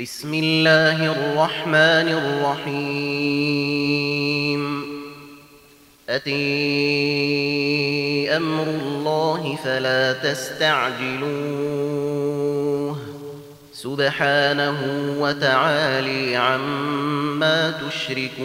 بسم الله الرحمن الرحيم. أتي أمر الله فلا تستعجلوه. سبحانه وتعالي عما تشركون.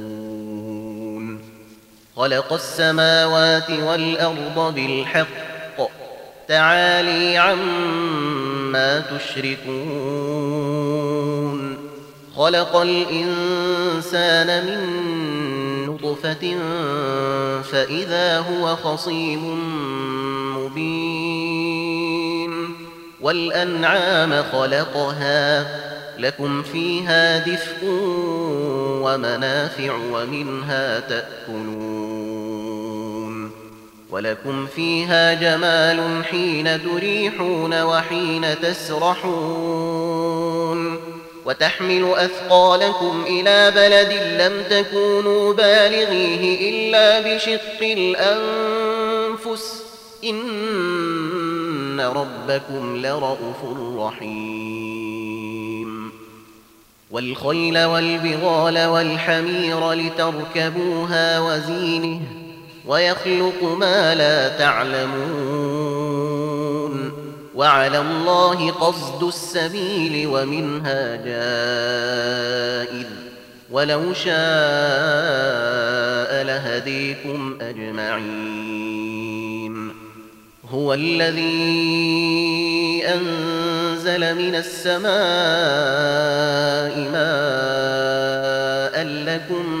خلق السماوات والأرض بالحق. تعالي عما تشركون. خلق الإنسان من نطفة فإذا هو خصيم مبين. والأنعام خلقها. لكم فيها دفء ومنافع ومنها تأكلون. ولكم فيها جمال حين تريحون وحين تسرحون وتحمل أثقالكم إلى بلد لم تكونوا بالغيه إلا بشق الأنفس. إن ربكم لرؤوف رحيم. والخيل والبغال والحمير لتركبوها وزينه ويخلق ما لا تعلمون. وعلى الله قصد السبيل ومنها جائر ولو شاء لهديكم أجمعين. هو الذي أنزل من السماء ماء لكم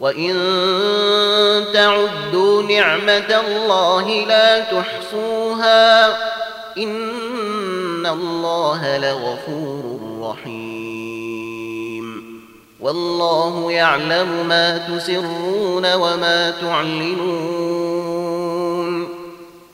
وإن تعدوا نعمة الله لا تحصوها إن الله لغفور رحيم والله يعلم ما تسرون وما تعلنون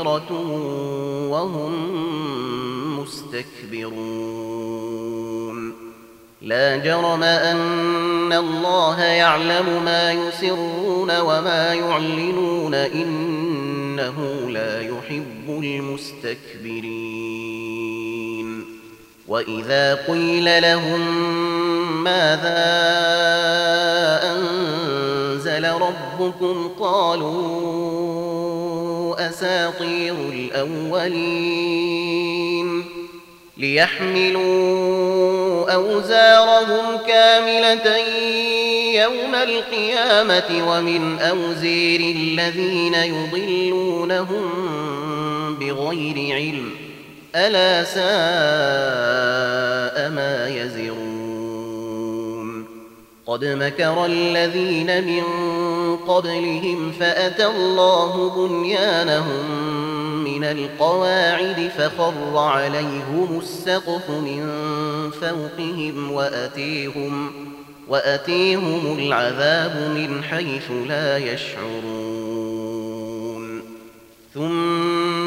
منكرة وهم مستكبرون. لا جرم أن الله يعلم ما يسرون وما يعلنون إنه لا يحب المستكبرين. وإذا قيل لهم ماذا أنزل ربكم قالوا أساطير الأولين ليحملوا أوزارهم كاملة يوم القيامة ومن أوزير الذين يضلونهم بغير علم ألا ساء ما يزرون قد مكر الذين من قبلهم فأتى الله بنيانهم من القواعد فخر عليهم السقف من فوقهم وأتيهم وأتيهم العذاب من حيث لا يشعرون.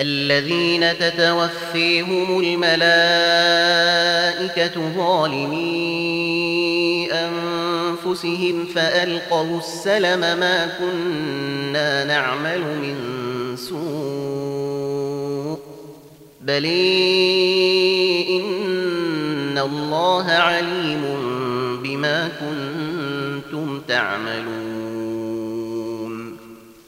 الذين تتوفيهم الملائكة ظالمي أنفسهم فألقوا السلم ما كنا نعمل من سوء بل إن الله عليم بما كنتم تعملون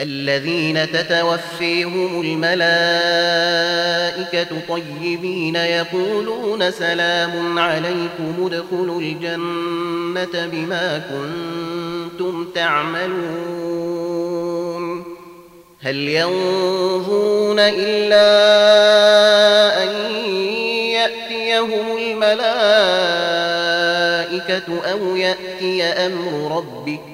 الذين تتوفيهم الملائكة طيبين يقولون سلام عليكم ادخلوا الجنة بما كنتم تعملون. هل ينظرون إلا أن يأتيهم الملائكة أو يأتي أمر ربك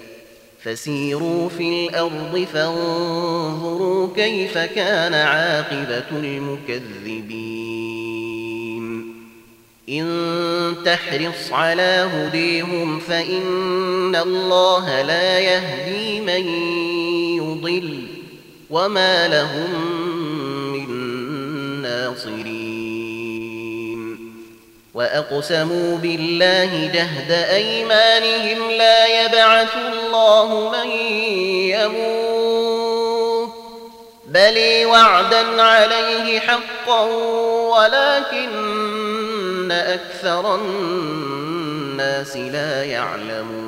فسيروا في الأرض فانظروا كيف كان عاقبة المكذبين. إن تحرص على هديهم فإن الله لا يهدي من يضل وما لهم من ناصرين. وأقسموا بالله جهد أيمانهم لا يبعث الله من يموت بل وعدا عليه حقا ولكن أكثر الناس لا يعلمون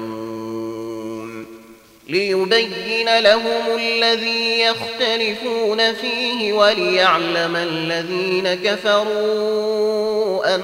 ليبين لهم الذي يختلفون فيه وليعلم الذين كفروا أن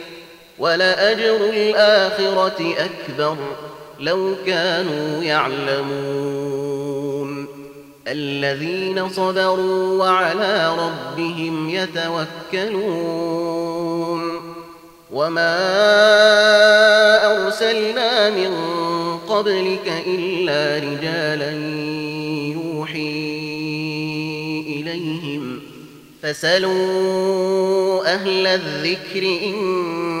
ولأجر الآخرة أكبر لو كانوا يعلمون. الذين صبروا وعلى ربهم يتوكلون. وما أرسلنا من قبلك إلا رجالا يوحي إليهم. فسلوا أهل الذكر إن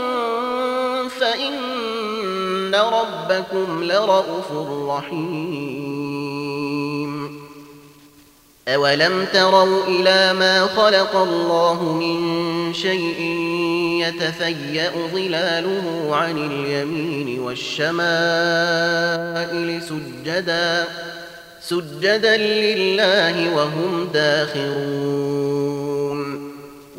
ربكم لرؤوف رحيم. أولم تروا إلى ما خلق الله من شيء يتفيأ ظلاله عن اليمين والشمائل سجدا سجدا لله وهم داخرون.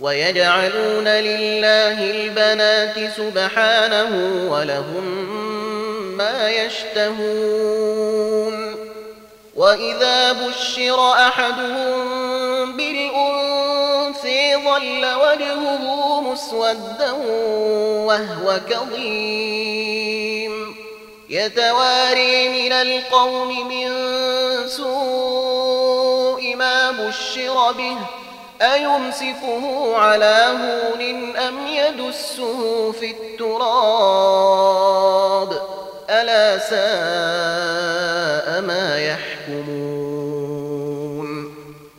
ويجعلون لله البنات سبحانه ولهم ما يشتهون. وإذا بشر أحدهم بالأنثى ظل وجهه مسودا وهو كظيم. يتواري من القوم من سوء ما بشر به أيمسكه على هون أم يدسه في التراب؟ ألا ساء ما يحكمون.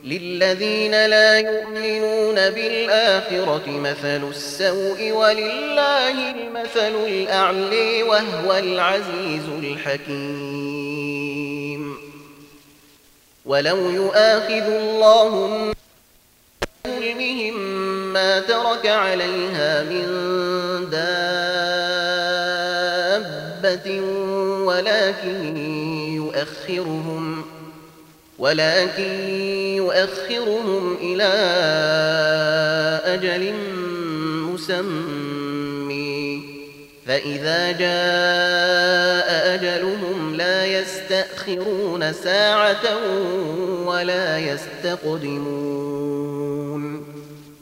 للذين لا يؤمنون بالآخرة مثل السوء ولله المثل الأعلي وهو العزيز الحكيم. ولو يؤاخذ الله ما ترك عليها من دابة ولكن يؤخرهم ولكن يؤخرهم إلى أجل مسمى. فإذا جاء أجلهم لا يستأخرون ساعة ولا يستقدمون.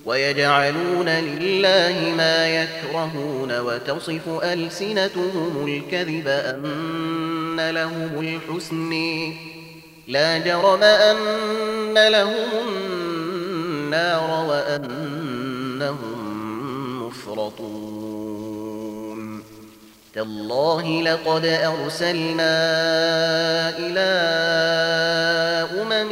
ويجعلون لله ما يكرهون وتصف ألسنتهم الكذب أن لهم الحسن. لا جرم أن لهم النار وأنهم مفرطون. تالله لقد أرسلنا إلى أمم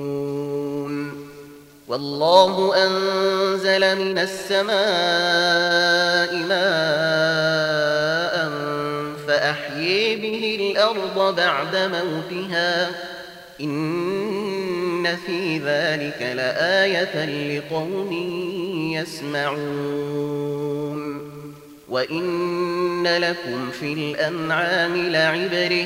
والله أنزل من السماء ماء فأحيي به الأرض بعد موتها. إن في ذلك لآية لقوم يسمعون. وإن لكم في الأنعام لعبرة.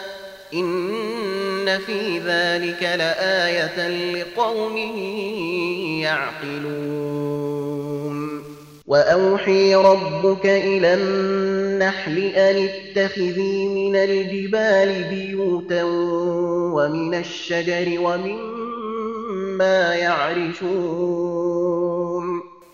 إن في ذلك لآية لقوم يعقلون. وأوحي ربك إلى النحل أن اتخذي من الجبال بيوتا ومن الشجر ومما يعرشون.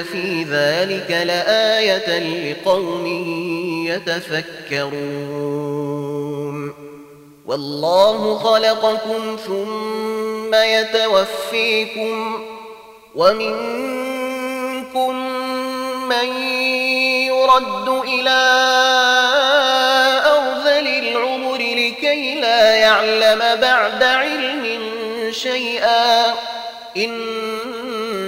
في ذلك لآية لقوم يتفكرون. والله خلقكم ثم يتوفيكم ومنكم من يرد إلى أرذل العمر لكي لا يعلم بعد علم شيئا. إن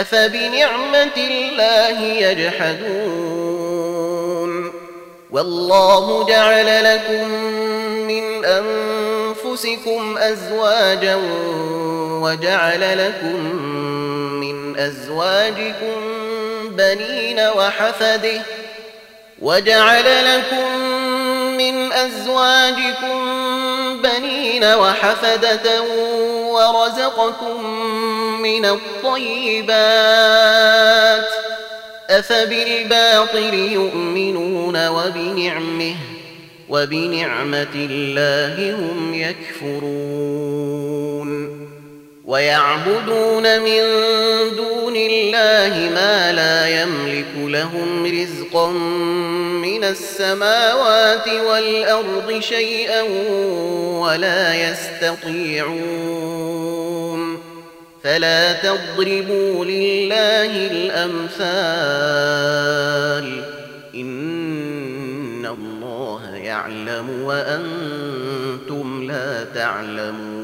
أفبنعمة الله يجحدون؟ والله جعل لكم من أنفسكم أزواجا وجعل لكم من أزواجكم بنين وحفده وجعل لكم من أزواجكم بنين وحفدة ورزقكم من الطيبات أفبالباطل يؤمنون وبنعمه وبنعمة الله هم يكفرون ويعبدون من دون الله ما لا يملك لهم رزقا من السماوات والأرض شيئا ولا يستطيعون فلا تضربوا لله الأمثال إن الله يعلم وأنتم لا تعلمون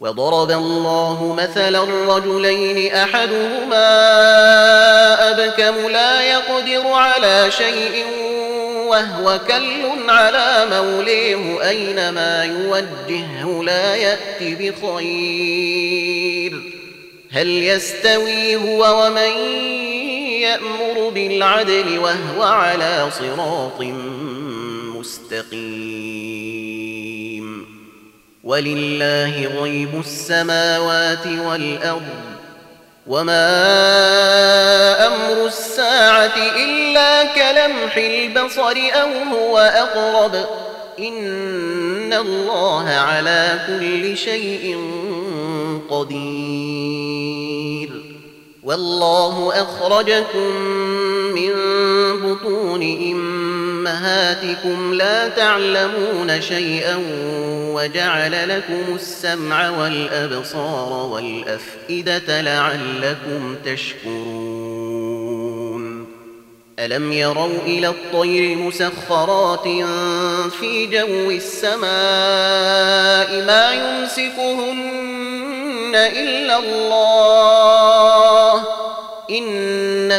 وضرب الله مثلا رجلين أحدهما أبكم لا يقدر على شيء وهو كل على موليه أينما يوجهه لا يأتي بخير. هل يستوي هو ومن يأمر بالعدل وهو على صراط مستقيم؟ ولله غيب السماوات والأرض وما أمر الساعة إلا كلمح البصر أو هو أقرب إن الله على كل شيء قدير والله أخرجكم من بطون أمهاتكم لا تعلمون شيئا وجعل لكم السمع والأبصار والأفئدة لعلكم تشكرون. ألم يروا إلى الطير مسخرات في جو السماء ما يمسكهن إلا الله؟ إن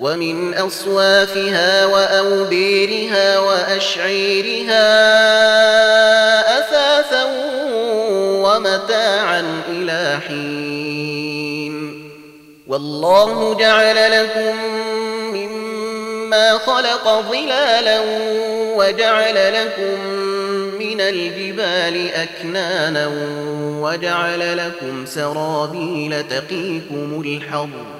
ومن أصوافها وأوبيرها وأشعيرها أثاثا ومتاعا إلى حين. والله جعل لكم مما خلق ظلالا وجعل لكم من الجبال أكنانا وجعل لكم سرابيل تقيكم الحر.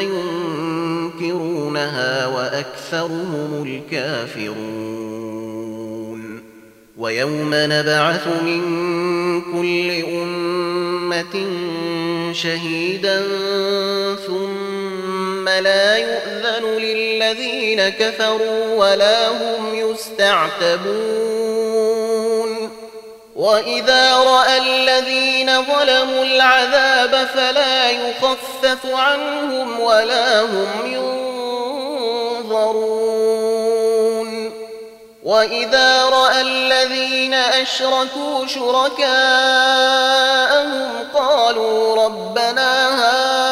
ينكرونها وأكثرهم الكافرون. ويوم نبعث من كل أمة شهيدا ثم لا يؤذن للذين كفروا ولا هم يستعتبون. وإذا رأى الذين ظلموا العذاب فلا يخفف عنهم ولا هم ينظرون وإذا رأى الذين أشركوا شركاءهم قالوا ربنا هؤلاء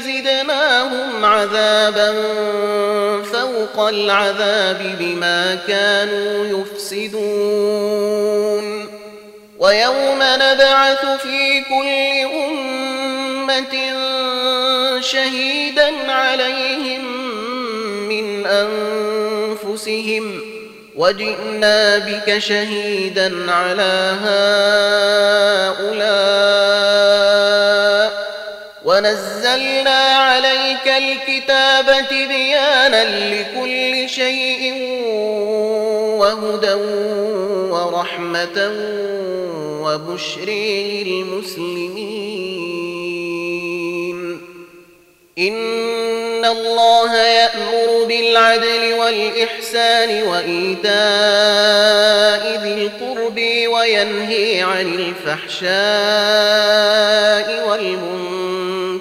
زدناهم عذابا فوق العذاب بما كانوا يفسدون. ويوم نبعث في كل أمة شهيدا عليهم من أنفسهم. وجئنا بك شهيدا على هؤلاء ونزلنا عليك الكتاب تبيانا لكل شيء وهدى ورحمة وبشري للمسلمين إن الله يأمر بالعدل والإحسان وإيتاء ذي القرب وينهي عن الفحشاء والمنكر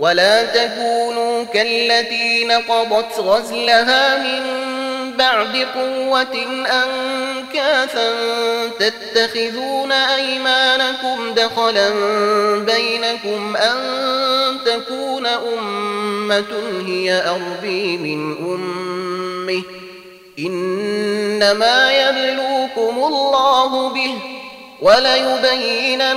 ولا تكونوا كالتي نقضت غزلها من بعد قوة أنكاثا تتخذون أيمانكم دخلا بينكم أن تكون أمة هي أربي من أمه. إنما يبلوكم الله به وليبينن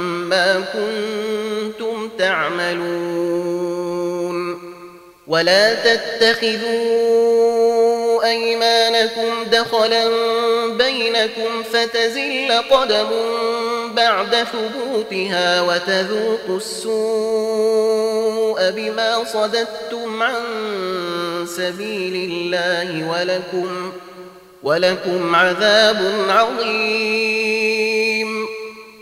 كنتم تعملون ولا تتخذوا أيمانكم دخلا بينكم فتزل قدم بعد ثبوتها وتذوقوا السوء بما صددتم عن سبيل الله ولكم ولكم عذاب عظيم.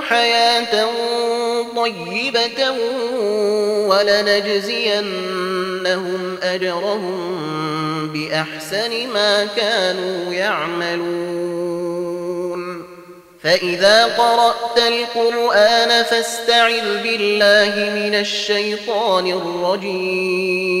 حياة طيبة ولنجزينهم أجرهم بأحسن ما كانوا يعملون. فإذا قرأت القرآن فاستعذ بالله من الشيطان الرجيم.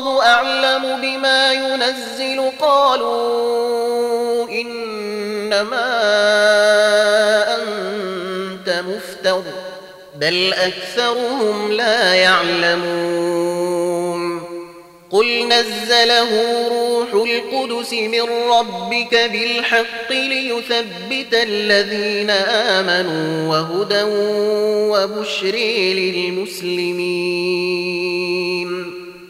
والله أعلم بما ينزل. قالوا إنما أنت مفتر بل أكثرهم لا يعلمون. قل نزله روح القدس من ربك بالحق ليثبت الذين آمنوا وهدى وبشر للمسلمين.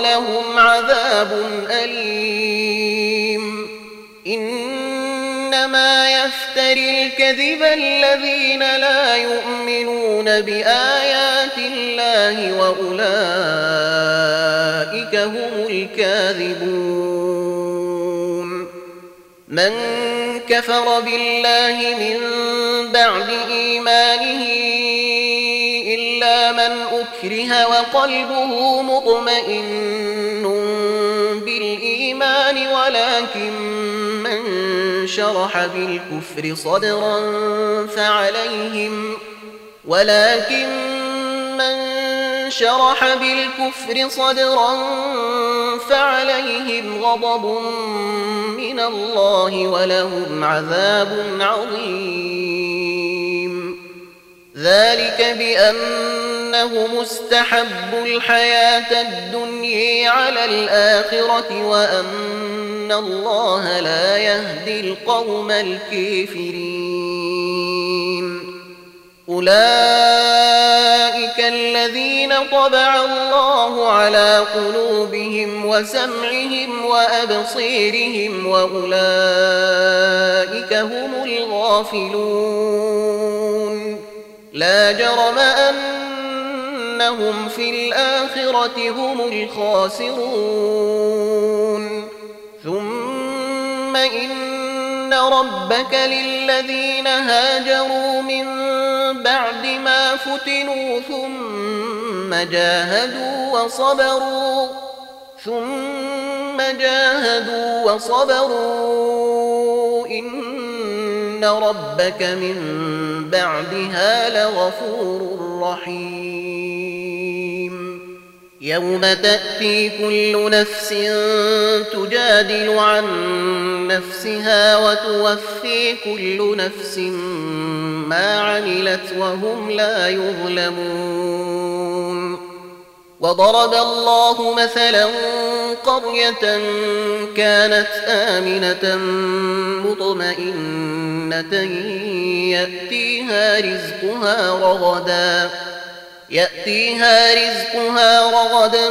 ولهم عذاب أليم. إنما يفتري الكذب الذين لا يؤمنون بآيات الله وأولئك هم الكاذبون. من كفر بالله من بعد إيمانه إلا من أكره وقلبه مطمئن بالإيمان ولكن من شرح بالكفر صدرا فعليهم ولكن من شرح بالكفر صدرا فعليهم غضب من الله ولهم عذاب عظيم. ذلك بأنه مستحب الحياة الدنيا على الآخرة وأن الله لا يهدي القوم الكافرين. أولئك الذين طبع الله على قلوبهم وسمعهم وأبصيرهم وأولئك هم الغافلون. لا جرم أنهم في الآخرة هم الخاسرون. ثم إن ربك للذين هاجروا من بعد ما فتنوا ثم جاهدوا وصبروا ثم جاهدوا وصبروا. إن ربك من بعدها لغفور رحيم يوم تأتي كل نفس تجادل عن نفسها وتوفي كل نفس ما عملت وهم لا يظلمون وضرب الله مثلا قرية كانت آمنة مطمئنة يأتيها رزقها رغدا يأتيها رزقها رغدا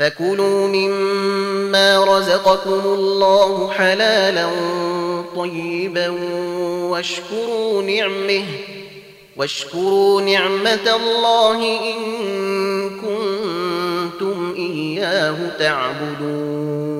فكلوا مما رزقكم الله حلالا طيبا واشكروا نعمه واشكروا نعمة الله إن كنتم إياه تعبدون.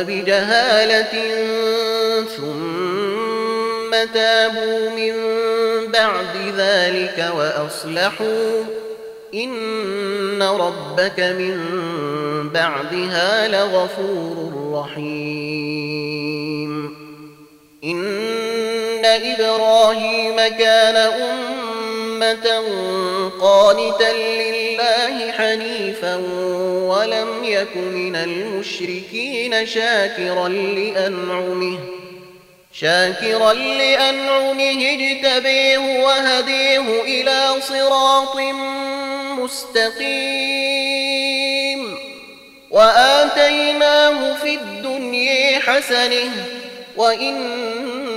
بجهالة ثم تابوا من بعد ذلك وأصلحوا إن ربك من بعدها لغفور رحيم إن إبراهيم كان أمة قانتا لله حنيفا ولم يك من المشركين شاكرا لأنعمه شاكرا لأنعمه اجتبيه وهديه إلى صراط مستقيم وآتيناه في الدنيا حسنه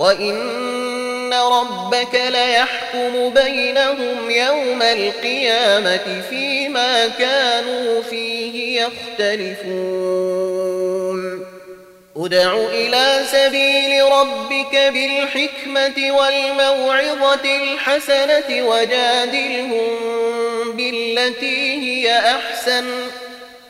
وإن ربك ليحكم بينهم يوم القيامة فيما كانوا فيه يختلفون ادع إلى سبيل ربك بالحكمة والموعظة الحسنة وجادلهم بالتي هي أحسن